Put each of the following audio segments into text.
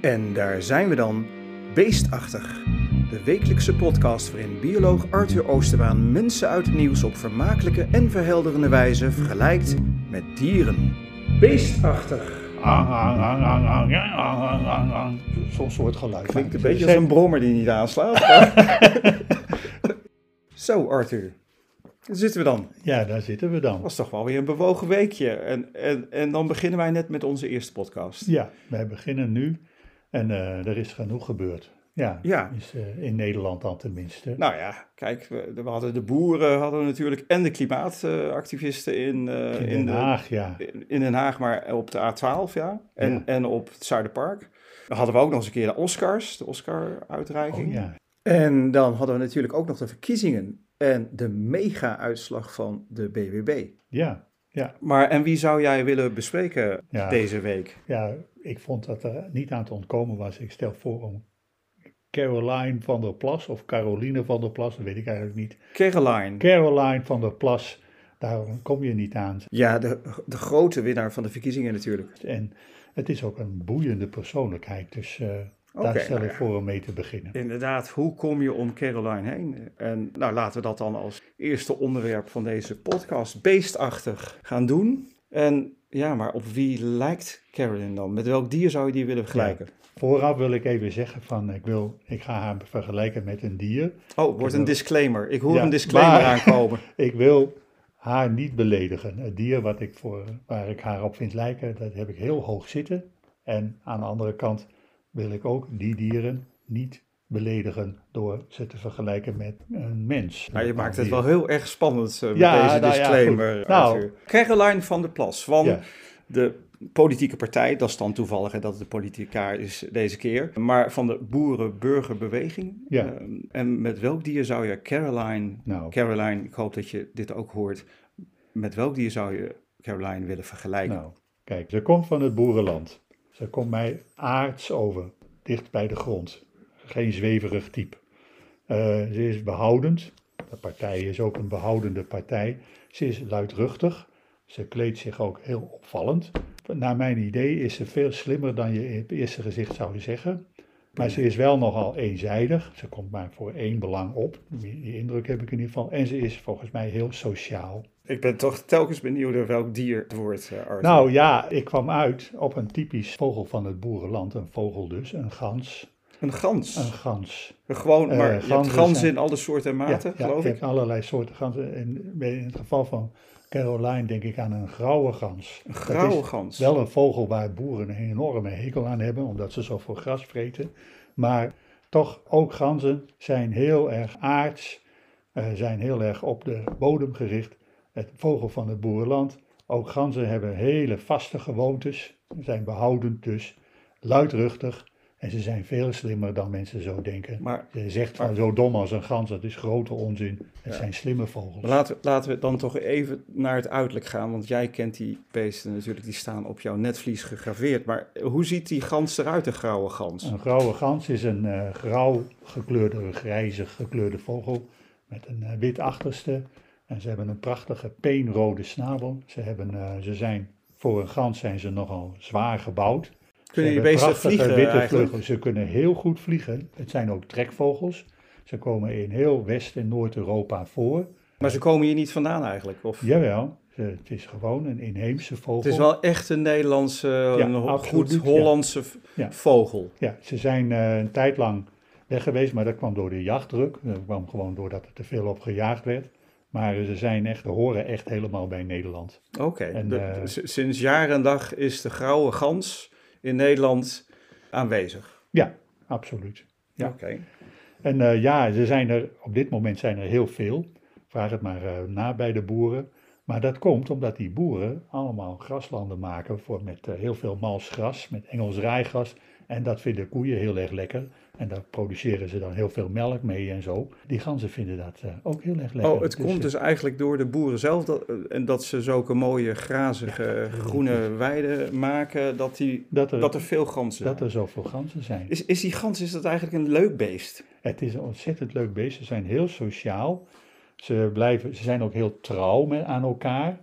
En daar zijn we dan, Beestachtig. De wekelijkse podcast waarin bioloog Arthur Oosterbaan mensen uit het nieuws op vermakelijke en verhelderende wijze vergelijkt met dieren. Beestachtig. Zo'n soort geluid. Klinkt een beetje als een brommer die niet aanslaat. Zo Arthur, daar zitten we dan. Ja, daar zitten we dan. Dat was toch wel weer een bewogen weekje. En, en, en dan beginnen wij net met onze eerste podcast. Ja, wij beginnen nu en eh, er is genoeg gebeurd. Ja, Ja. Is, eh, in Nederland dan tenminste. Nou ja, kijk, we, we hadden de boeren hadden we natuurlijk en de klimaatactivisten in, eh, in Den de- Haag, ja. in Den Haag, maar op de A12, ja. En, Ja. en op het Zuiderpark. Dan hadden we ook nog eens een keer de Oscars, de Oscar-uitreiking. Oh, ja. En dan hadden we natuurlijk ook nog de verkiezingen en de mega-uitslag van de BWB. Ja, ja, Maar en wie zou jij willen bespreken Ja. deze week? ja, ik vond dat er niet aan te ontkomen was. Ik stel voor om Caroline van der Plas of Caroline van der Plas, dat weet ik eigenlijk niet. Caroline. Caroline van der Plas, daar kom je niet aan. Ja, de, de grote winnaar van de verkiezingen natuurlijk. En het is ook een boeiende persoonlijkheid, dus eh, daar stel nou ik ja. voor om mee te beginnen. Inderdaad, hoe kom je om Caroline heen? En nou, laten we dat dan als eerste onderwerp van deze podcast beestachtig gaan doen. En ja, maar op wie lijkt Caroline dan? Met welk dier zou je die willen vergelijken? Vooraf wil ik even zeggen van ik, wil, ik ga haar vergelijken met een dier. Oh, wordt een disclaimer. Ik hoor Ja, een disclaimer maar- aankomen. Ik wil haar niet beledigen. Het dier wat ik voor, waar ik haar op vind lijken, dat heb ik heel hoog zitten. En aan de andere kant wil ik ook die dieren niet beledigen door ze te vergelijken met een mens. Nou, je maakt het wel heel erg spannend eh, met Ja, deze nou ja, disclaimer. Nou. Arthur. Caroline van der Plas van Ja. de politieke partij. Dat is dan toevallig hè, dat het de politica is deze keer. Maar van de boeren-burgerbeweging. Ja. Ehm, en met welk dier zou je Caroline... Nou, Caroline, ik hoop dat je dit ook hoort. Met welk dier zou je Caroline willen vergelijken? nou, kijk, ze komt van het boerenland. Ze komt mij aards over, dicht bij de grond. Geen zweverig type. Eh, ze is behoudend. De partij is ook een behoudende partij. Ze is luidruchtig. Ze kleedt zich ook heel opvallend. Naar mijn idee is ze veel slimmer dan je in het eerste gezicht zou zeggen. Maar ze is wel nogal eenzijdig. Ze komt maar voor één belang op. Die, die indruk heb ik in ieder geval. En ze is volgens mij heel sociaal. Ik ben toch telkens benieuwd naar welk dier het wordt, eh, Arthur. Nou ja, ik kwam uit op een typisch vogel van het boerenland. Een vogel dus, een gans. Een gans. Een gans. Gewoon, Eh, maar ganzen in alle soorten en maten, ja, geloof ik. hebt allerlei soorten ganzen. En in het geval van Caroline denk ik aan een grauwe gans. Een grauwe gans. Wel een vogel waar boeren een enorme hekel aan hebben, omdat ze zoveel gras vreten. Maar toch, ook ganzen zijn heel erg aards, eh, zijn heel erg op de bodem gericht. Het vogel van het boerenland. Ook ganzen hebben hele vaste gewoontes, zijn behoudend dus, luidruchtig. En ze zijn veel slimmer dan mensen zo denken. Maar Je zegt van Maar- zo dom als een gans, dat is grote onzin. Het Ja. zijn slimme vogels. laten, laten we dan toch even naar het uiterlijk gaan. Want jij kent die beesten natuurlijk, die staan op jouw netvlies gegraveerd. Maar hoe ziet die gans eruit, een grauwe gans? Een grauwe gans is een eh, grauw gekleurde, grijzig gekleurde vogel met een eh, wit achterste. En ze hebben een prachtige peenrode snabel. Ze, hebben, eh, ze zijn, voor een gans zijn ze nogal zwaar gebouwd. Kunnen Ze die beesten vliegen witte eigenlijk? vleugels. Ze kunnen heel goed vliegen. Het zijn ook trekvogels. Ze komen in heel West- en Noord-Europa voor. Maar ze komen hier niet vandaan eigenlijk? Of? Jawel, het is gewoon een inheemse vogel. Het is wel echt een Nederlandse, een absoluut, goed. Hollandse Ja. vogel. Ja, ze zijn eh, een tijd lang weg geweest, maar dat kwam door de jachtdruk. Dat kwam gewoon doordat er te veel op gejaagd werd. Maar ze zijn echt, horen echt helemaal bij Nederland. Oké, eh, sinds jaar en dag is de grauwe gans in Nederland aanwezig. Ja, absoluut. Ja. Oké. En eh, ja, ze zijn er, op dit moment zijn er heel veel. Vraag het maar eh, na bij de boeren. Maar dat komt omdat die boeren allemaal graslanden maken voor, met eh, heel veel mals gras, met Engels rijgras. En dat vinden koeien heel erg lekker. En daar produceren ze dan heel veel melk mee en zo. Die ganzen vinden dat eh, ook heel erg lekker. Oh, het Dus, komt eh, dus eigenlijk door de boeren zelf dat, eh, en dat ze zulke mooie grazige groene weiden maken, dat, die, dat er, dat er veel ganzen dat zijn. er zoveel ganzen zijn. Is, is die gans is dat eigenlijk een leuk beest? Het is een ontzettend leuk beest. Ze zijn heel sociaal. Ze, blijven, ze zijn ook heel trouw met, aan elkaar.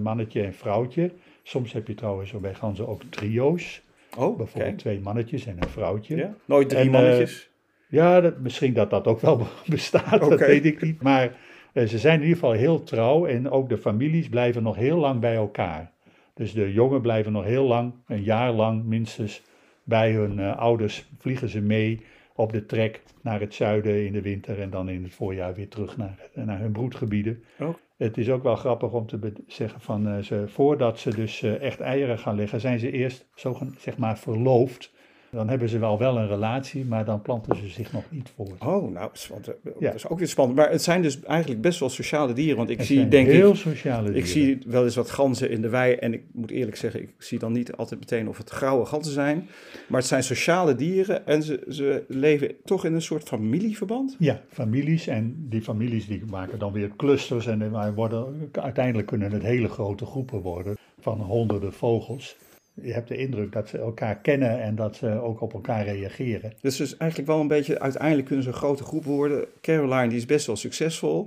mannetje en vrouwtje. Soms heb je trouwens bij ganzen ook trio's. Oh, Bijvoorbeeld twee mannetjes en een vrouwtje. Ja? Nooit drie En, eh, mannetjes? Ja, dat, misschien dat dat ook wel bestaat, dat weet ik niet. Maar eh, ze zijn in ieder geval heel trouw en ook de families blijven nog heel lang bij elkaar. Dus de jongen blijven nog heel lang, een jaar lang minstens, bij hun eh, ouders. Vliegen ze mee op de trek naar het zuiden in de winter en dan in het voorjaar weer terug naar, naar hun broedgebieden. Oh. Het is ook wel grappig om te zeggen van eh, ze, voordat ze dus eh, echt eieren gaan leggen, zijn ze eerst zo zeg maar verloofd. Dan hebben ze wel wel een relatie, maar dan planten ze zich nog niet voor. Oh, nou, dat is, want, eh, Ja. dat is ook weer spannend. Maar het zijn dus eigenlijk best wel sociale dieren. Want ik Het zie, denk heel ik, sociale dieren. ik zie wel eens wat ganzen in de wei. En ik moet eerlijk zeggen, ik zie dan niet altijd meteen of het grauwe ganzen zijn. Maar het zijn sociale dieren en ze, ze leven toch in een soort familieverband. Ja, families en die families die maken dan weer clusters en er worden, uiteindelijk kunnen het hele grote groepen worden van honderden vogels. Je hebt de indruk dat ze elkaar kennen en dat ze ook op elkaar reageren. Dus, dus eigenlijk wel een beetje, uiteindelijk kunnen ze een grote groep worden. Caroline, die is best wel succesvol.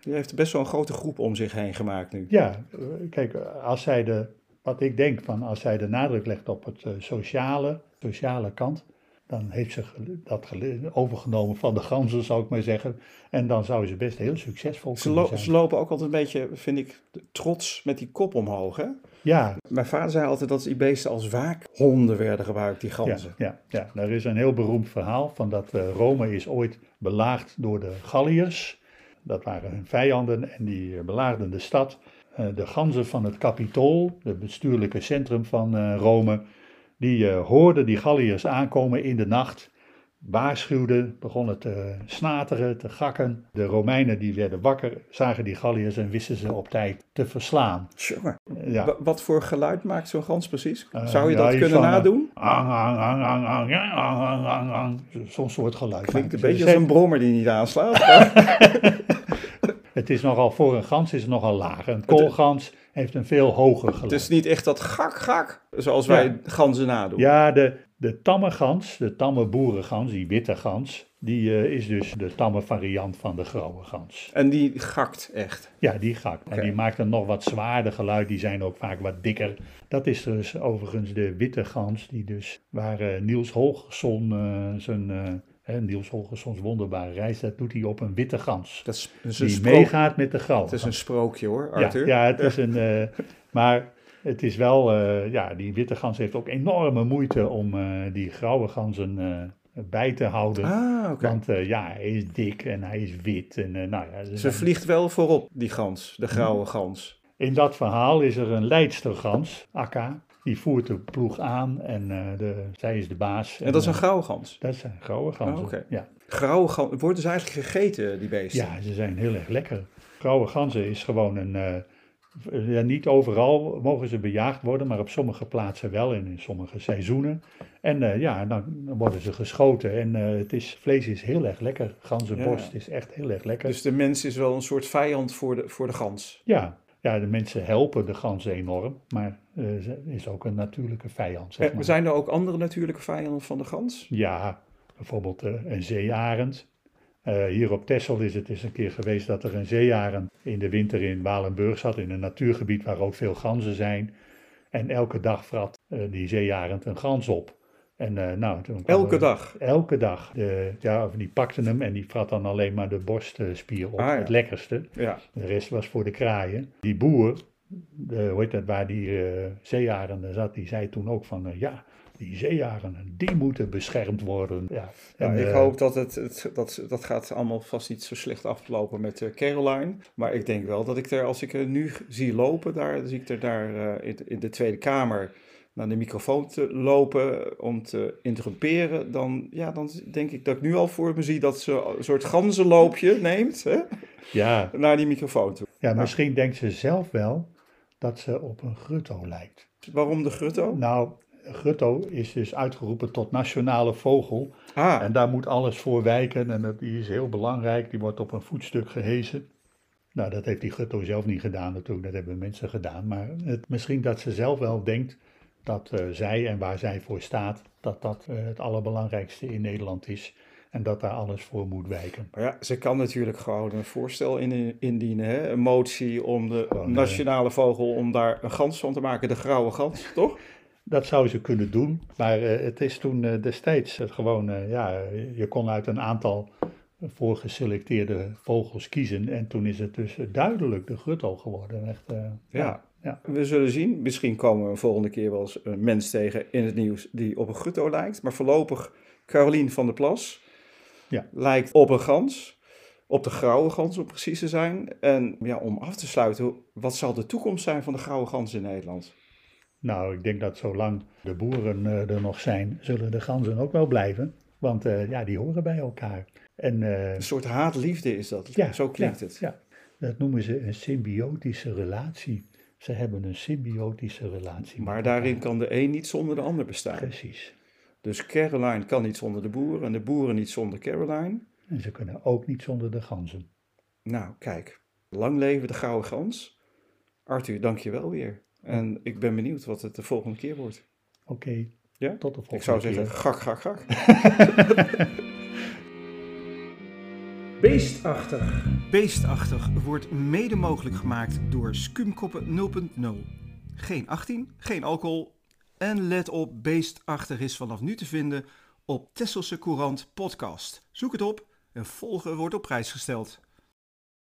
Die heeft best wel een grote groep om zich heen gemaakt nu. Ja, eh, kijk, als zij de, wat ik denk van als zij de nadruk legt op het eh, sociale, sociale kant, dan heeft ze dat overgenomen van de ganzen, zou ik maar zeggen. En dan zou ze best heel succesvol Ze, kunnen lo- zijn. ze lopen ook altijd een beetje, vind ik, trots met die kop omhoog. Hè? Ja, Mijn vader zei altijd dat die beesten als waakhonden werden gebruikt, die Ja, ganzen. ja, ja, er is een heel beroemd verhaal van dat eh, Rome is ooit belaagd door de Galliërs. Dat waren hun vijanden en die belaagden de stad. Eh, de ganzen van het Capitool, het bestuurlijke centrum van eh, Rome, die eh, hoorden die Galliërs aankomen in de nacht. Waarschuwden, begonnen te snateren, te gakken. De Romeinen die werden wakker, zagen die Galliërs en wisten ze op tijd te verslaan. Jongen, Eh, Ja. wat voor geluid maakt zo'n gans precies? Eh, Zou je dat kunnen eh, nadoen? Ang, ang, ang, ang, ang, ja, ang, ang, ang, ang. Zo'n soort geluid. Klinkt een beetje als een brommer die niet aanslaat. Het is nogal, voor een gans is het nogal laag. Een koolgans heeft een veel hoger geluid. het is niet echt dat gak, gak, zoals wij Ja. ganzen nadoen. Ja, de, de tamme gans, de tamme boerengans, die witte gans, die eh, is dus de tamme variant van de grauwe gans. En die gakt echt. Ja, die gakt. En die maakt een nog wat zwaarder geluid, die zijn ook vaak wat dikker. Dat is dus overigens de witte gans, die dus, waar eh, Niels Holgersson eh, zijn... hè, Niels Holgerssons wonderbare reis, dat doet hij op een witte gans. Dat is, dat is een Die sprook- meegaat met de grauwe Het is een sprookje hoor, Arthur. ja, het is een. eh, maar het is wel. eh, ja, die witte gans heeft ook enorme moeite om eh, die grauwe ganzen bij te houden. Ah, oké. Want ja, hij is dik en hij is wit. En, nou ja, Ze vliegt wel voorop, die gans, de grauwe gans. in dat verhaal is er een leidstergans, Akka. Die voert de ploeg aan en eh, de, zij is de baas. En dat is een eh, grauwe gans. dat zijn grauwe ganzen. Oh, oké. ja. Grauwe gans, worden ze eigenlijk gegeten, die beesten? ja, ze zijn heel erg lekker. Grauwe ganzen is gewoon een. eh, ja, niet overal mogen ze bejaagd worden, maar op sommige plaatsen wel en in sommige seizoenen. En ja, dan, worden ze geschoten en het is, vlees is heel erg lekker. Ganzenborst is echt heel erg lekker. Dus de mens is wel een soort vijand voor de, voor de gans. ja, ja, de mensen helpen de ganzen enorm, maar eh, ze is ook een natuurlijke vijand. Zeg maar. Zijn er ook andere natuurlijke vijanden van de gans? Ja, bijvoorbeeld eh, een zeearend. Eh, hier op Texel is het eens een keer geweest dat er een zeearend in de winter in Walenburg zat, in een natuurgebied waar ook veel ganzen zijn. En elke dag vrat die zeearend een gans op. En, eh, nou, toen Elke dag. Elke dag. De, ja, of die pakten hem en die vrat dan alleen maar de borstspier op, Ah, ja. het lekkerste. Ja. De rest was voor de kraaien. Die boer, de, hoe heet dat, waar die eh zeearenden zat, die zei toen ook van, eh, ja, die zeearenden, die moeten beschermd worden. Ja, Ja, en, ik hoop dat het, het dat, dat gaat allemaal vast niet zo slecht aflopen met Caroline. Maar ik denk wel dat ik er, als ik er nu zie lopen, daar zie ik er daar in, in de Tweede Kamer naar de microfoon te lopen om te interrumperen. Dan, ja, dan denk ik dat ik nu al voor me zie dat ze een soort ganzenloopje neemt hè, Ja, naar die microfoon toe. ja, misschien denkt ze zelf wel dat ze op een grutto lijkt. Waarom de grutto? Nou, grutto is dus uitgeroepen tot nationale vogel. Ah, En daar moet alles voor wijken en dat, die is heel belangrijk. Die wordt op een voetstuk gehezen. Nou, dat heeft die Gutto zelf niet gedaan natuurlijk, dat hebben mensen gedaan. Maar het, misschien dat ze zelf wel denkt dat eh, zij en waar zij voor staat, dat dat eh, het allerbelangrijkste in Nederland is. En dat daar alles voor moet wijken. Maar ja, ze kan natuurlijk gewoon een voorstel in, indienen, hè? een motie om de Gewoon, eh, nationale vogel, om daar een gans van te maken, de grauwe gans, toch? Dat zou ze kunnen doen, maar eh, het is toen destijds het gewoon, ja, je kon uit een aantal voorgeselecteerde vogels kiezen. En toen is het dus duidelijk de grutto geworden. Echt, eh, Ja. Ja. We zullen zien. Misschien komen we een volgende keer wel eens een mens tegen in het nieuws die op een gutto lijkt. Maar voorlopig Carolien van der Plas Ja. lijkt op een gans. Op de grauwe gans om precies te zijn. En ja, om af te sluiten, wat zal de toekomst zijn van de grauwe gans in Nederland? Nou, ik denk dat zolang de boeren eh, er nog zijn, zullen de ganzen ook wel blijven. Want eh, ja, die horen bij elkaar. En, eh, Een soort haat-liefde is dat. ja, Zo klinkt ja, het. Ja, dat noemen ze een symbiotische relatie. Ze hebben een symbiotische relatie. Maar daarin elkaar. kan de een niet zonder de ander bestaan. Precies. Dus Caroline kan niet zonder de boeren en de boeren niet zonder Caroline. En ze kunnen ook niet zonder de ganzen. Nou, kijk. Lang leven de gouden gans. Arthur, dank je wel weer. En ik ben benieuwd wat het de volgende keer wordt. Oké, Ja? tot de volgende Ik zou keer. zeggen, gak, gak, gak. Beestachtig. Beestachtig wordt mede mogelijk gemaakt door Skumkoppen 0.0. Geen 18, geen alcohol. En let op, Beestachtig is vanaf nu te vinden op Tesselse Courant Podcast. Zoek het op en volgen wordt op prijs gesteld.